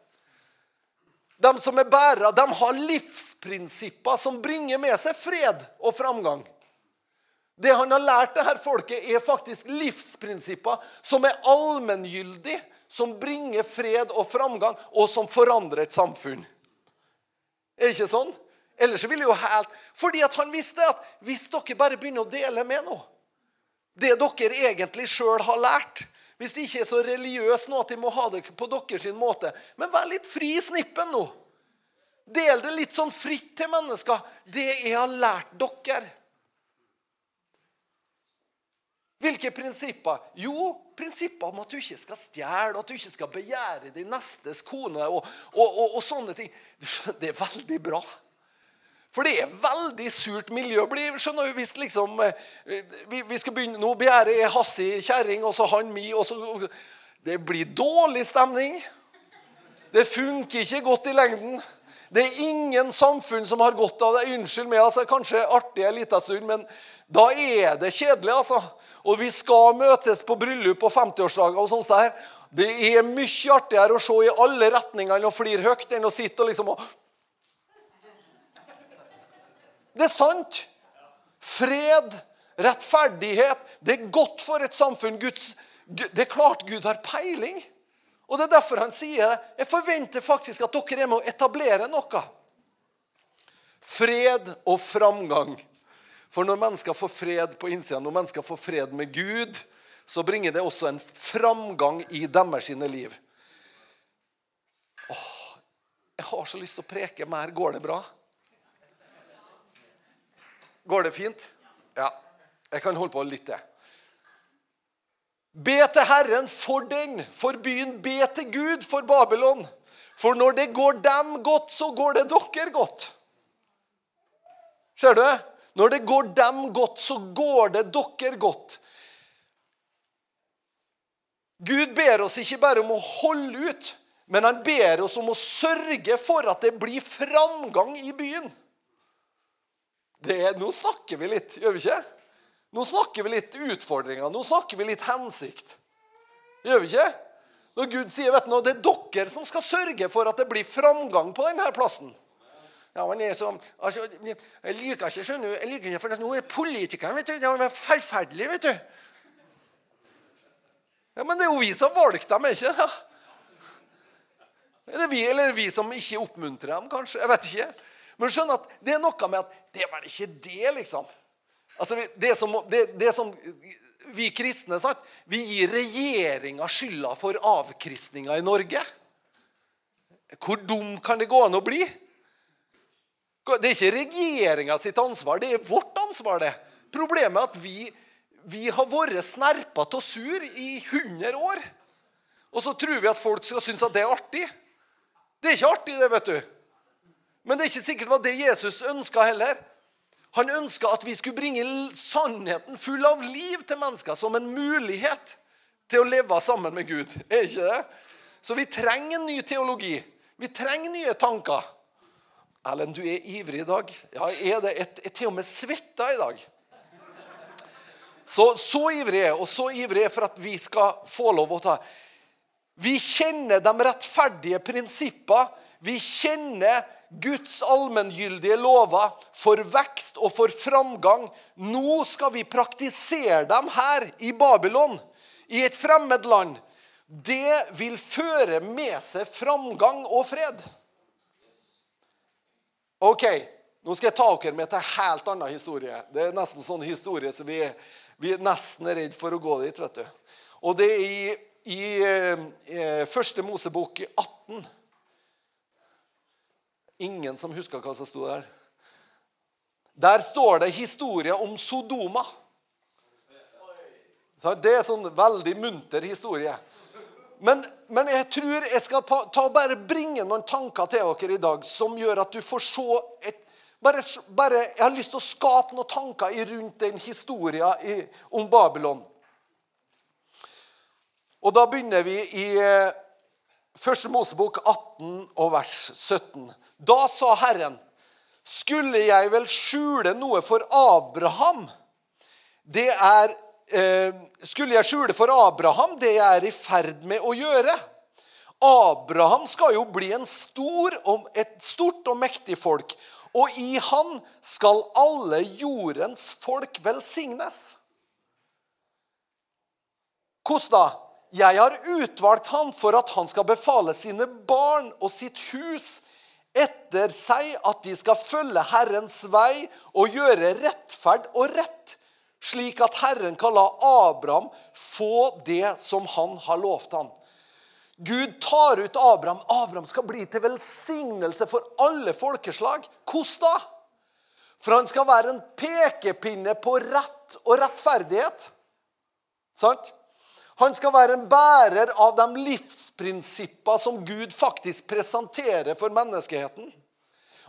De som er bærere, de har livsprinsipper som bringer med seg fred og framgang. Det han har lært det her folket, er faktisk livsprinsipper som er allmenngyldige, som bringer fred og framgang, og som forandrer et samfunn. Er det ikke sånn? Ellers ville jo helt Fordi at han visste at hvis dere bare begynner å dele med noe Det dere egentlig sjøl har lært Hvis det ikke er så religiøst nå at de må ha det på deres måte Men vær litt fri i snippen nå. Del det litt sånn fritt til mennesker. Det jeg har lært dere. Hvilke prinsipper? Jo, prinsipper om at du ikke skal stjele, at du ikke skal begjære din nestes kone og, og, og, og, sånne ting. Det er veldig bra. For det er veldig surt miljø. skjønner du, hvis liksom, eh, vi, vi skal begynne, Nå begjærer jeg Hassi kjerring, og så han mi. og så, Det blir dårlig stemning. Det funker ikke godt i lengden. Det er ingen samfunn som har godt av det. Unnskyld meg, altså, kanskje artig en liten stund, men da er det kjedelig. altså. Og vi skal møtes på bryllup og 50-årsdager og sånt der. Det er mye artigere å se i alle retningene og flire høyt enn å sitte og liksom og Det er sant. Fred, rettferdighet. Det er godt for et samfunn. Guds, det er klart Gud har peiling. Og Det er derfor han sier jeg forventer faktisk at dere er med å etablere noe. Fred og framgang. For når mennesker får fred på innsida, når mennesker får fred med Gud, så bringer det også en framgang i deres sine liv. Åh, jeg har så lyst til å preke mer. Går det bra? Går det fint? Ja. Jeg kan holde på litt til. Be til Herren for den, for byen. Be til Gud for Babylon. For når det går dem godt, så går det dere godt. Ser du? Når det går dem godt, så går det dere godt. Gud ber oss ikke bare om å holde ut, men han ber oss om å sørge for at det blir framgang i byen. Det, nå snakker vi litt, gjør vi ikke? Nå snakker vi litt utfordringer. Nå snakker vi litt hensikt. Gjør vi ikke? Når Gud sier vet du, det er dere som skal sørge for at det blir framgang på denne plassen. Ja, men jeg, så, altså, jeg liker ikke skjønner jeg liker ikke, for nå er politikerne vet du, det er forferdelig, vet du. Ja, Men det er jo vi som valgte dem, ikke ja. Er det vi eller er det vi som ikke oppmuntrer dem, kanskje? Jeg vet ikke. Men skjønn at det er noe med at det er vel ikke det, liksom. Altså, det som, det, det som vi kristne sagt, vi gir regjeringa skylda for avkristninga i Norge. Hvor dum kan det gå an å bli? Det er ikke regjeringa sitt ansvar, det er vårt ansvar. det. Problemet er at vi, vi har vært snerpete og sur i 100 år. Og så tror vi at folk skal synes at det er artig. Det er ikke artig, det, vet du. Men det er ikke sikkert det var det Jesus ønska heller. Han ønska at vi skulle bringe sannheten full av liv til mennesker som en mulighet til å leve sammen med Gud. Er ikke det? Så vi trenger en ny teologi. Vi trenger nye tanker. Erlend, du er ivrig i dag. Ja, jeg er det. Jeg er til og med svetta i dag. Så, så ivrig er jeg, og så ivrig er jeg for at vi skal få lov å ta Vi kjenner de rettferdige prinsippene. Vi kjenner Guds allmenngyldige lover for vekst og for framgang. Nå skal vi praktisere dem her i Babylon, i et fremmed land. Det vil føre med seg framgang og fred. Ok, nå skal jeg ta dere med til en helt annen historie. Det er nesten sånn historie så vi, vi er nesten redd for å gå dit. vet du. Og det er i, i, i eh, Første Mosebok 18. Ingen som husker hva som sto der? Der står det historie om Sodoma. Så det er sånn veldig munter historie. Men, men, jeg tror jeg skal ta, bare bringe noen tanker til dere i dag som gjør at du får se et, bare, bare, Jeg har lyst til å skape noen tanker rundt den historien i, om Babylon. Og da begynner vi i eh, Første Mosebok 18 og vers 17. Da sa Herren, skulle jeg vel skjule noe for Abraham? Det er eh, skulle jeg skjule for Abraham det jeg er i ferd med å gjøre? Abraham skal jo bli stor, et stort og mektig folk, og i han skal alle jordens folk velsignes. Hvordan da? Jeg har utvalgt ham for at han skal befale sine barn og sitt hus etter seg at de skal følge Herrens vei og gjøre rettferd og rett slik at Herren kan la Abraham få det som han har lovt ham. Gud tar ut Abraham. Abraham skal bli til velsignelse for alle folkeslag. Hvordan da? For han skal være en pekepinne på rett og rettferdighet. Sant? Han skal være en bærer av de livsprinsipper som Gud faktisk presenterer for menneskeheten.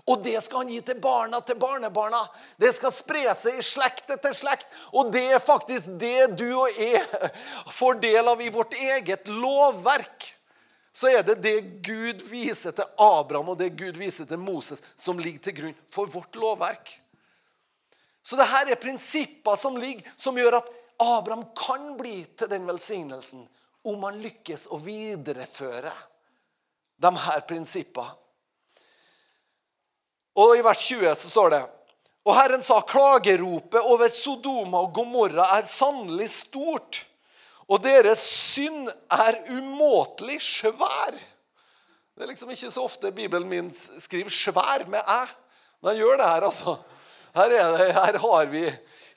Og det skal han gi til barna til barnebarna. Det skal spre seg i slekt etter slekt. Og det er faktisk det du og jeg får del av i vårt eget lovverk. Så er det det Gud viser til Abraham og det Gud viser til Moses, som ligger til grunn for vårt lovverk. Så det her er prinsipper som ligger, som gjør at Abraham kan bli til den velsignelsen om han lykkes å videreføre de her prinsippene. Og I vers 20 så står det Og Herren sa, klageropet over Sodoma og Gomorra er sannelig stort, og deres synd er umåtelig svær. Det er liksom ikke så ofte Bibelen min skriver 'svær' med 'æ'. Men den gjør det her, altså. Her, det, her har vi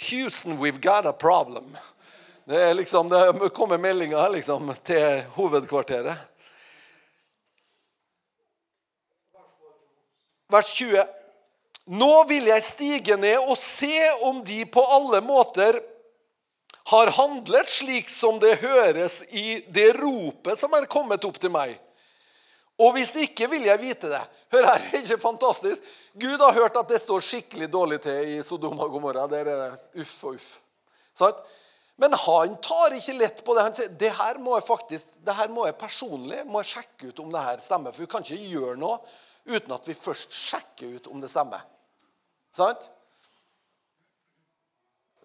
Houston, we've got a problem. Det, er liksom, det kommer meldinger liksom, til hovedkvarteret. vers 20. Nå vil jeg stige ned og se om de på alle måter har handlet slik som det høres i det ropet som er kommet opp til meg. Og hvis ikke, vil jeg vite det. Hør her, er ikke fantastisk? Gud har hørt at det står skikkelig dårlig til i Sodoma og Gomorra. Der er det uff og uff. Sånn? Men han tar ikke lett på det. Han sier det her må jeg faktisk, det her må jeg personlig må jeg sjekke ut om det her stemmer. For vi kan ikke gjøre noe uten at vi først sjekker ut om det stemmer. Sant?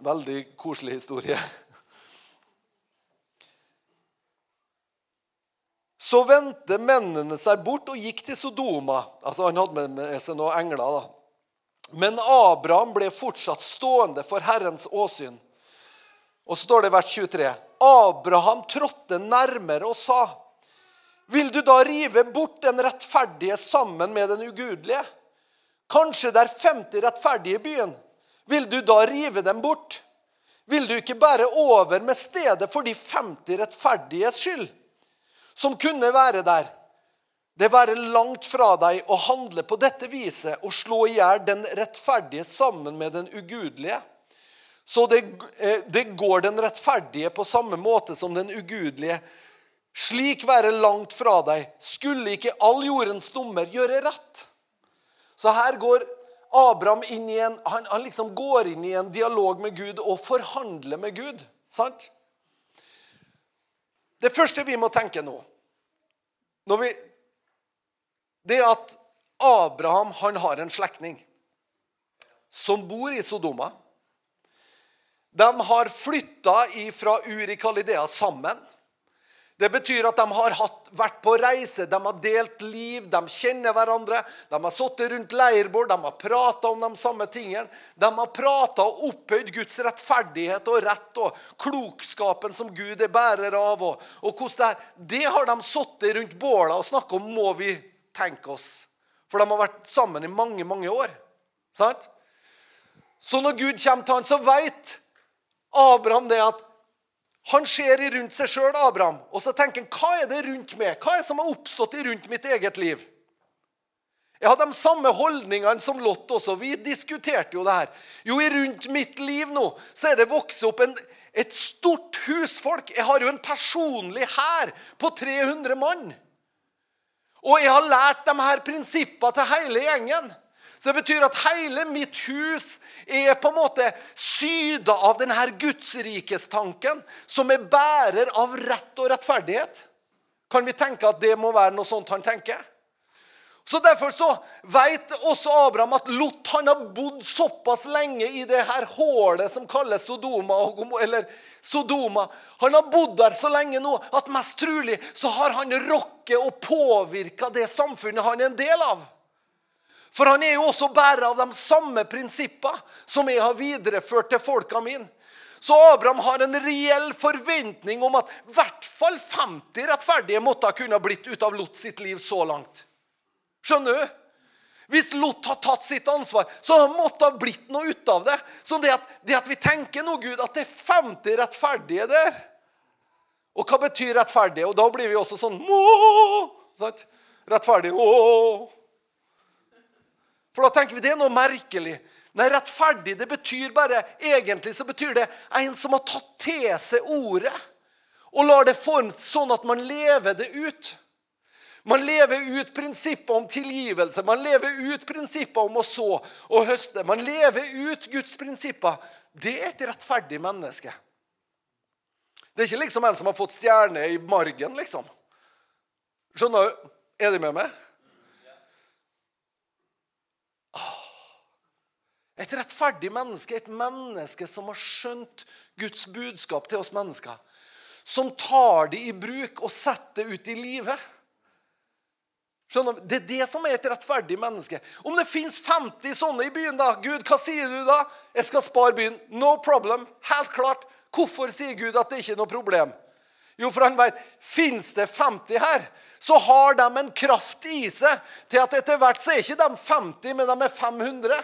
Veldig koselig historie. Så vendte mennene seg bort og gikk til Sodoma. Altså Han hadde med seg noen engler. da. Men Abraham ble fortsatt stående for Herrens åsyn. Og så står det i vers 23.: Abraham trådte nærmere og sa:" Vil du da rive bort den rettferdige sammen med den ugudelige? Kanskje det er 50 rettferdige i byen. Vil du da rive dem bort? Vil du ikke bære over med stedet for de 50 rettferdiges skyld, som kunne være der? Det være langt fra deg å handle på dette viset og slå i hjel den rettferdige sammen med den ugudelige. Så det, eh, det går den rettferdige på samme måte som den ugudelige slik være langt fra deg, skulle ikke all jordens dommer gjøre rett? Så her går Abraham inn i en, han, han liksom går inn i en dialog med Gud og forhandler med Gud. sant? Det første vi må tenke nå vi, Det er at Abraham han har en slektning som bor i Sodoma. De har flytta fra Urikalidea sammen. Det betyr at de har hatt, vært på reise, de har delt liv, de kjenner hverandre. De har sittet rundt leirbål, de har prata om de samme tingene. De har prata og opphøyd Guds rettferdighet og rett og klokskapen som Gud er bærer av. Og, og Det. Det har de sittet rundt båla og snakka om, må vi tenke oss. For de har vært sammen i mange, mange år. Sant? Så når Gud kommer til han, så veit Abraham det at han ser rundt seg sjøl, Abraham, og så tenker han hva er det rundt meg? Hva er det som har oppstått rundt mitt eget liv? Jeg har de samme holdningene som Lot også. Vi diskuterte jo det her. Jo, rundt mitt liv nå så er det vokst opp en, et stort husfolk. Jeg har jo en personlig hær på 300 mann. Og jeg har lært de her prinsippene til hele gjengen. Så det betyr at hele mitt hus er på en måte syda av denne gudsrikestanken, som er bærer av rett og rettferdighet. Kan vi tenke at det må være noe sånt han tenker? Så Derfor så vet også Abraham at Lot han har bodd såpass lenge i det her hålet som kalles Sodoma. eller Sodoma. Han har bodd der så lenge nå at mest trolig så har han rokket og påvirka det samfunnet han er en del av. For han er jo også bærer av de samme prinsippene som jeg har videreført til folka mine. Så Abraham har en reell forventning om at i hvert fall 50 rettferdige måtte ha kunnet blitt ut av Lot sitt liv så langt. Skjønner du? Hvis Lot har tatt sitt ansvar, så måtte det ha blitt noe ut av det. Så det at, det at vi tenker nå, Gud, at det er 50 rettferdige der Og hva betyr rettferdige? Og da blir vi også sånn Rettferdige Rettferdig Åh. For da tenker vi det er noe merkelig. Nei, rettferdig det betyr bare Egentlig så betyr det en som har tatt til seg ordet og lar det forme sånn at man lever det ut. Man lever ut prinsippet om tilgivelse. Man lever ut prinsippet om å så og høste. Man lever ut Guds prinsipper. Det er et rettferdig menneske. Det er ikke liksom en som har fått stjerne i margen, liksom. Skjønner du? Er de med meg? Et rettferdig menneske, et menneske som har skjønt Guds budskap til oss mennesker. Som tar det i bruk og setter det ut i livet. Skjønner? Det er det som er et rettferdig menneske. Om det fins 50 sånne i byen, da Gud, hva sier du da? Jeg skal spare byen. No problem. Helt klart. Hvorfor sier Gud at det ikke er noe problem? Jo, for han vet fins det 50 her, så har de en kraft i seg til at etter hvert så er ikke de 50, men de er 500.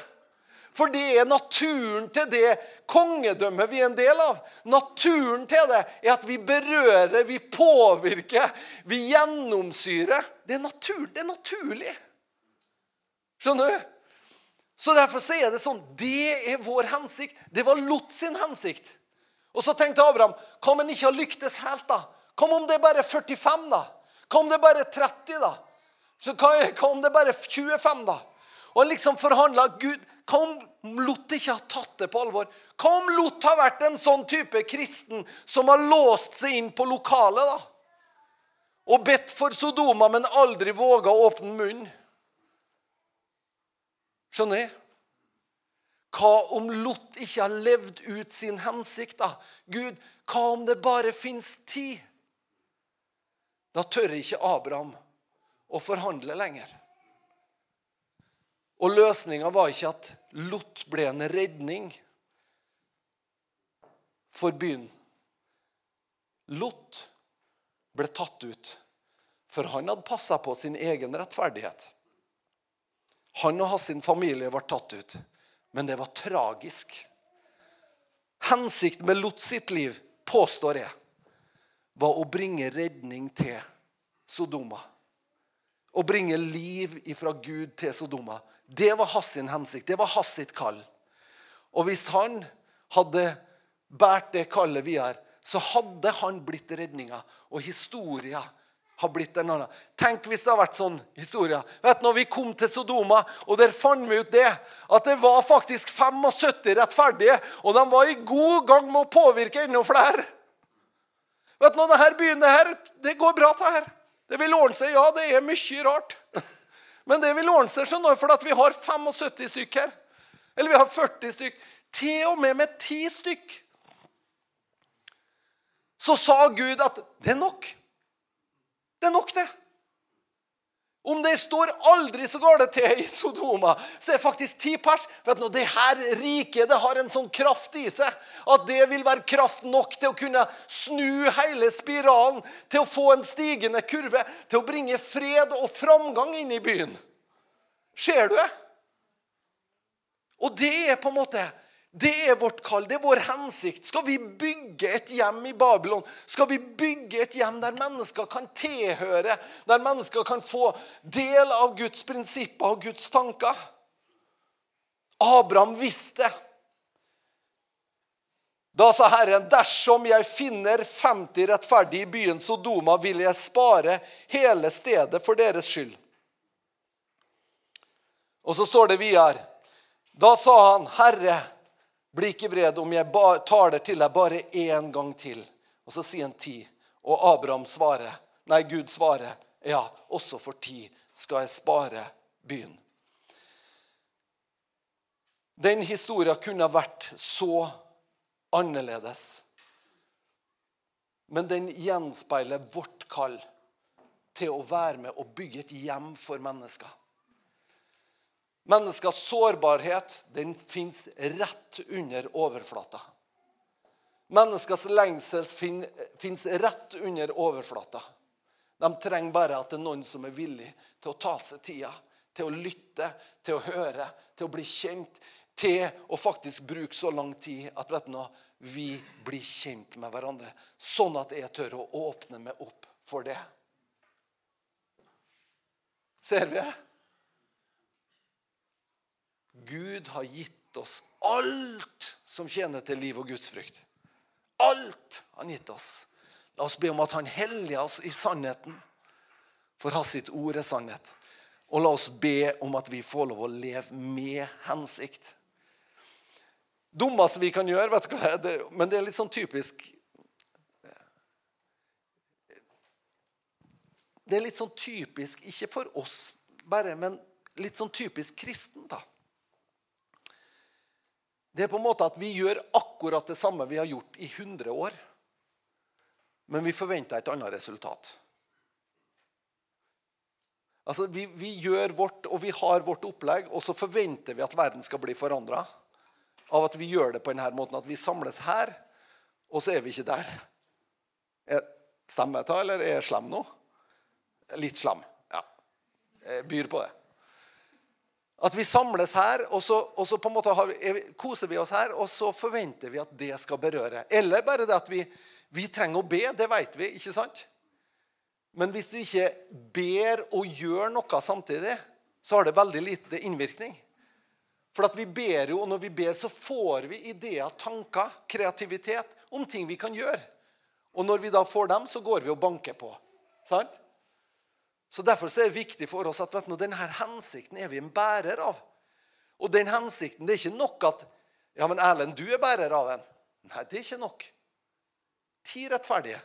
For det er naturen til det kongedømmet vi er en del av. Naturen til det er at vi berører, vi påvirker, vi gjennomsyrer. Det er, natur, det er naturlig. Skjønner du? Så Derfor så er det sånn Det er vår hensikt. Det var Lot sin hensikt. Og så tenkte Abraham hva om han ikke har lyktes helt, da? Hva om det er bare 45, da? Hva om det er bare 30, da? Så hva, hva om det er bare 25, da? Og han liksom forhandla Gud, hva om Lot ikke har tatt det på alvor? Hva om Lot har vært en sånn type kristen som har låst seg inn på lokalet? da? Og bedt for Sodoma, men aldri våga å åpne munnen? Skjønner jeg? Hva om Lot ikke har levd ut sin hensikt? da? Gud, hva om det bare fins tid? Da tør ikke Abraham å forhandle lenger. Og løsninga var ikke at Lot ble en redning for byen. Lot ble tatt ut, for han hadde passa på sin egen rettferdighet. Han og hans familie ble tatt ut, men det var tragisk. Hensikten med Lot sitt liv, påstår jeg, var å bringe redning til Sodoma. Å bringe liv ifra Gud til Sodoma. Det var hans hensikt. Det var hans kall. Og hvis han hadde båret det kallet videre, så hadde han blitt redninga. Og historia har blitt en annen. Tenk hvis det hadde vært sånn historie. Vet du, når vi kom til Sodoma, og der fant vi ut det, at det var faktisk 75 rettferdige, og de var i god gang med å påvirke enda flere. Vet du, denne byen det her, det går bra, det her. Det vil ordne seg. Ja, det er mye rart. Men det vil ordne seg, skjønner for at vi har 75 stykk her. Eller vi har 40 stykk. Til og med med 10 stykk. Så sa Gud at det er nok. Det er nok, det. Om det står aldri så galt til i Sodoma, så er det faktisk ti pers. Vet du, Det her riket det har en sånn kraft i seg at det vil være kraft nok til å kunne snu hele spiralen, til å få en stigende kurve, til å bringe fred og framgang inn i byen. Ser du det? Og det er på en måte det er vårt kall, det er vår hensikt. Skal vi bygge et hjem i Babylon? Skal vi bygge et hjem der mennesker kan tilhøre, der mennesker kan få del av Guds prinsipper og Guds tanker? Abraham visste. Da sa Herren, dersom jeg finner 50 rettferdige i byen Sodoma, vil jeg spare hele stedet for deres skyld. Og så står det videre. Da sa han, Herre, bli ikke vred om jeg tar det til deg bare én gang til. Og så sier han ti. Og Abraham svarer, nei, Gud svarer, ja, også for ti skal jeg spare byen. Den historien kunne vært så annerledes. Men den gjenspeiler vårt kall til å være med og bygge et hjem for mennesker. Menneskers sårbarhet den fins rett under overflata. Menneskers lengsel fins rett under overflata. De trenger bare at det er noen som er villig til å ta seg tida, til å lytte, til å høre, til å bli kjent, til å faktisk bruke så lang tid at vet du vi blir kjent med hverandre. Sånn at jeg tør å åpne meg opp for det. Ser vi det? Gud har gitt oss alt som tjener til liv og gudsfrykt. Alt han gitt oss. La oss be om at han helliger oss i sannheten. For hans sitt ord er sannhet. Og la oss be om at vi får lov å leve med hensikt dummeste vi kan gjøre, vet du hva det er, men det er litt sånn typisk Det er litt sånn typisk, ikke for oss bare, men litt sånn typisk kristen, da. Det er på en måte at vi gjør akkurat det samme vi har gjort i 100 år. Men vi forventer et annet resultat. Altså, vi, vi gjør vårt, og vi har vårt opplegg, og så forventer vi at verden skal bli forandra av at vi gjør det på denne måten. At vi samles her, og så er vi ikke der. Stemmer jeg til, eller er jeg slem nå? Litt slem. Ja. Jeg byr på det. At vi samles her, og så, og så på en måte har, koser vi oss her, og så forventer vi at det skal berøre. Eller bare det at vi, vi trenger å be. Det vet vi, ikke sant? Men hvis vi ikke ber og gjør noe samtidig, så har det veldig lite innvirkning. For at vi ber jo, og når vi ber, så får vi ideer, tanker, kreativitet om ting vi kan gjøre. Og når vi da får dem, så går vi og banker på. Sant? Så Derfor er det viktig for oss at du, denne hensikten er vi en bærer av. Og den hensikten, det er ikke nok at Ja, men Erlend, du er bærer av den. Nei, det er ikke nok. Ti rettferdige.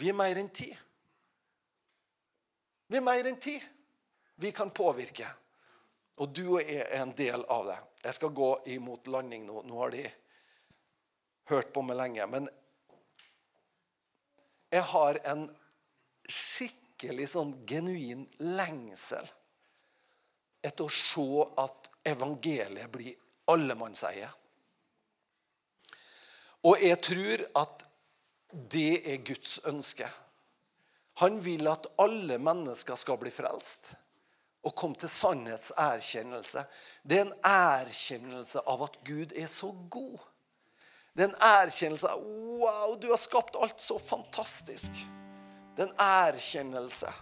Vi er mer enn ti. Vi er mer enn ti. Vi kan påvirke. Og du er en del av det. Jeg skal gå imot landing nå. Nå har de hørt på meg lenge. Men jeg har en skikkelig sånn genuin lengsel etter å se at evangeliet blir allemannseie. Og jeg tror at det er Guds ønske. Han vil at alle mennesker skal bli frelst og komme til sannhetserkjennelse. Det er en erkjennelse av at Gud er så god. Det er en erkjennelse av wow, du har skapt alt så fantastisk. Det er en erkjennelse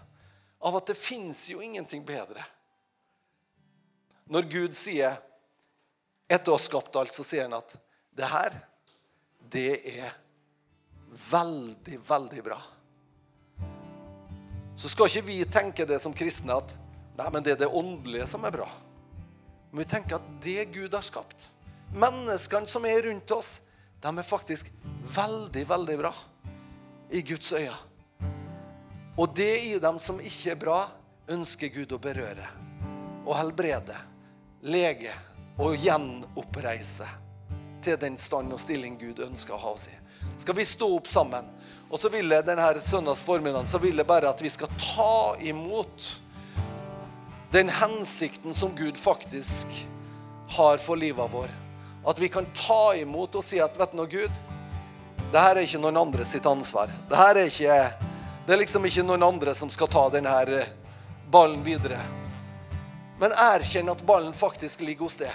av at det fins jo ingenting bedre. Når Gud sier etter å ha skapt alt, så sier han at det her, det er veldig, veldig bra. Så skal ikke vi tenke det som kristne at Nei, men det er det åndelige som er bra. Men vi tenker at det Gud har skapt Menneskene som er rundt oss, de er faktisk veldig, veldig bra i Guds øyne. Og det i dem som ikke er bra, ønsker Gud å berøre og helbrede, lege og gjenoppreise til den stand og stilling Gud ønsker å ha oss i. Skal vi stå opp sammen? Og så vil jeg denne søndags formiddagen så vil jeg bare at vi skal ta imot den hensikten som Gud faktisk har for livet vår. At vi kan ta imot og si at vet du noe, Gud, det her er ikke noen andre sitt ansvar. Det her er ikke det er liksom ikke noen andre som skal ta denne eh, ballen videre. Men erkjenn at ballen faktisk ligger hos deg.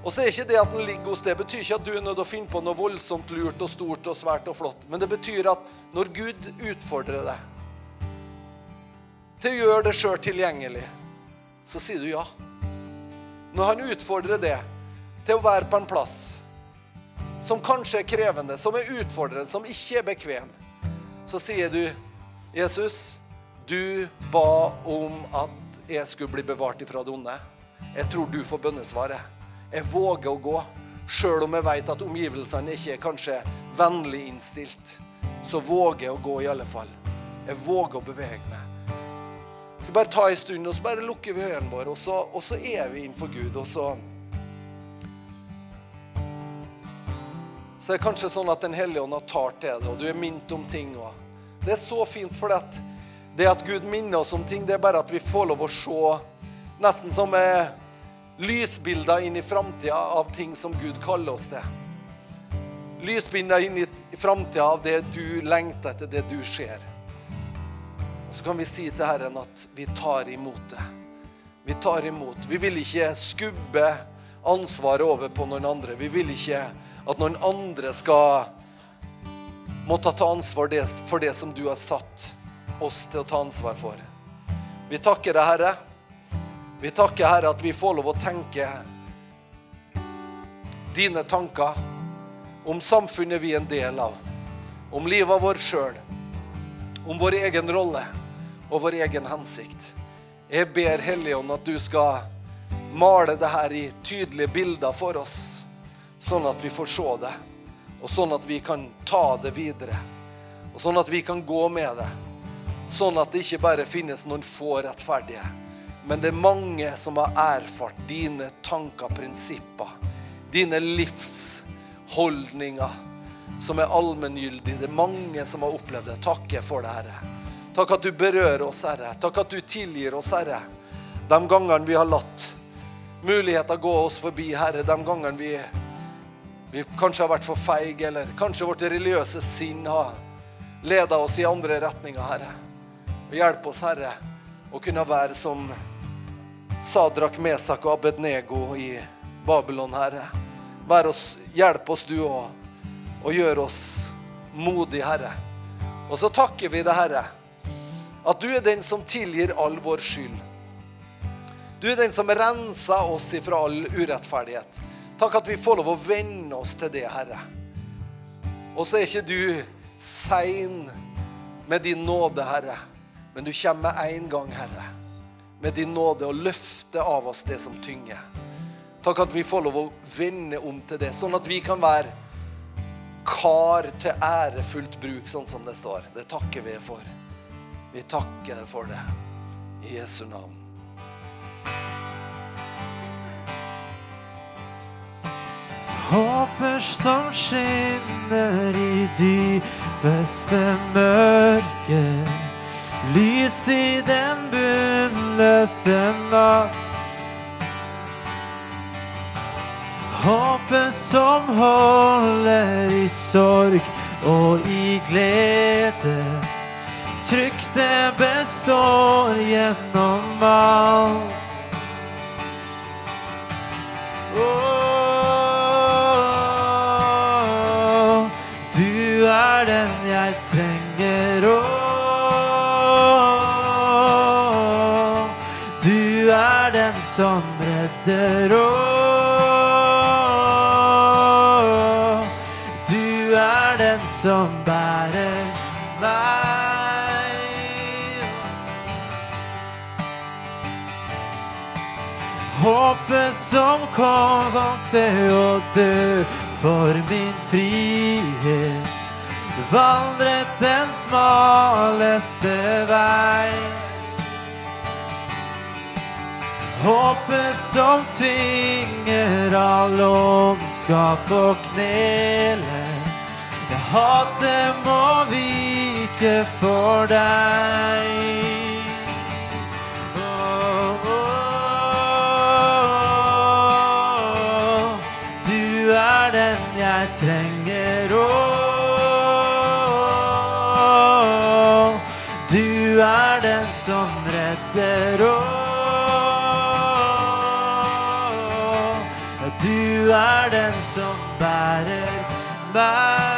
Og så er ikke det at den ligger hos deg, betyr ikke at du er nødt til å finne på noe voldsomt lurt og stort og svært og flott. Men det betyr at når Gud utfordrer deg til å gjøre det sjøl tilgjengelig, så sier du ja. Når han utfordrer det til å være på en plass som kanskje er krevende, som er utfordrende, som ikke er bekvem, så sier du, Jesus, du ba om at jeg skulle bli bevart ifra det onde. Jeg tror du får bønnesvaret. Jeg våger å gå. Sjøl om jeg vet at omgivelsene ikke er kanskje vennlig innstilt, så våger jeg å gå i alle fall. Jeg våger å bevege meg. Vi skal bare ta en stund, og så bare lukker vi øynene våre, og så, og så er vi innenfor Gud. og så... Så er det kanskje sånn at Den hellige ånd har talt til deg, og du er minnet om ting. også. det er så fint, for det, det at Gud minner oss om ting, det er bare at vi får lov å se nesten som er lysbilder inn i framtida av ting som Gud kaller oss til. Lysbilder inn i framtida av det du lengter etter, det du ser. Så kan vi si til Herren at vi tar imot det. Vi tar imot. Vi vil ikke skubbe ansvaret over på noen andre. Vi vil ikke at noen andre skal måtte ta ansvar for det som du har satt oss til å ta ansvar for. Vi takker deg, Herre vi takker, Herre, at vi får lov å tenke dine tanker om samfunnet vi er en del av, om livet vårt sjøl, om vår egen rolle og vår egen hensikt. Jeg ber Helligånd at du skal male det her i tydelige bilder for oss, sånn at vi får se det, og sånn at vi kan ta det videre, og sånn at vi kan gå med det, sånn at det ikke bare finnes noen få rettferdige men det er mange som har erfart dine tanker, prinsipper, dine livsholdninger som er allmenngyldige. Det er mange som har opplevd det. Takk for det, Herre. Takk at du berører oss, Herre. Takk at du tilgir oss, Herre. De gangene vi har latt muligheter gå oss forbi, Herre. De gangene vi, vi kanskje har vært for feige, eller kanskje vårt religiøse sinn har ledet oss i andre retninger, Herre. Hjelp oss, Herre, å kunne være som Sadrak, Mesak og Abednego i Babylon, Herre. Vær oss, hjelp oss du òg, og gjør oss modige, Herre. Og så takker vi deg, Herre, at du er den som tilgir all vår skyld. Du er den som renser oss ifra all urettferdighet. Takk at vi får lov å venne oss til det, Herre. Og så er ikke du sein med din nåde, Herre, men du kommer med en gang, Herre med din nåde og løfte av oss det som tynger. Takk at vi får lov å vende om til det, sånn at vi kan være kar til ærefullt bruk, sånn som det står. Det takker vi for. Vi takker for det. I Jesu navn. Håper som skinner i dypeste mørke. Lys i den bunnløse natt. Håpet som holder i sorg og i glede. Trygt det består gjennom alt. Trenger. den som redder å Du er den som bærer meg. Håpet som kom til å dø for min frihet, vandret den smaleste vei. Håpet som tvinger all ondskap å knele. Ja, hatet må vike for deg. Du er den jeg trenger. Oh, er den som redder. oss. Du er den som bærer meg.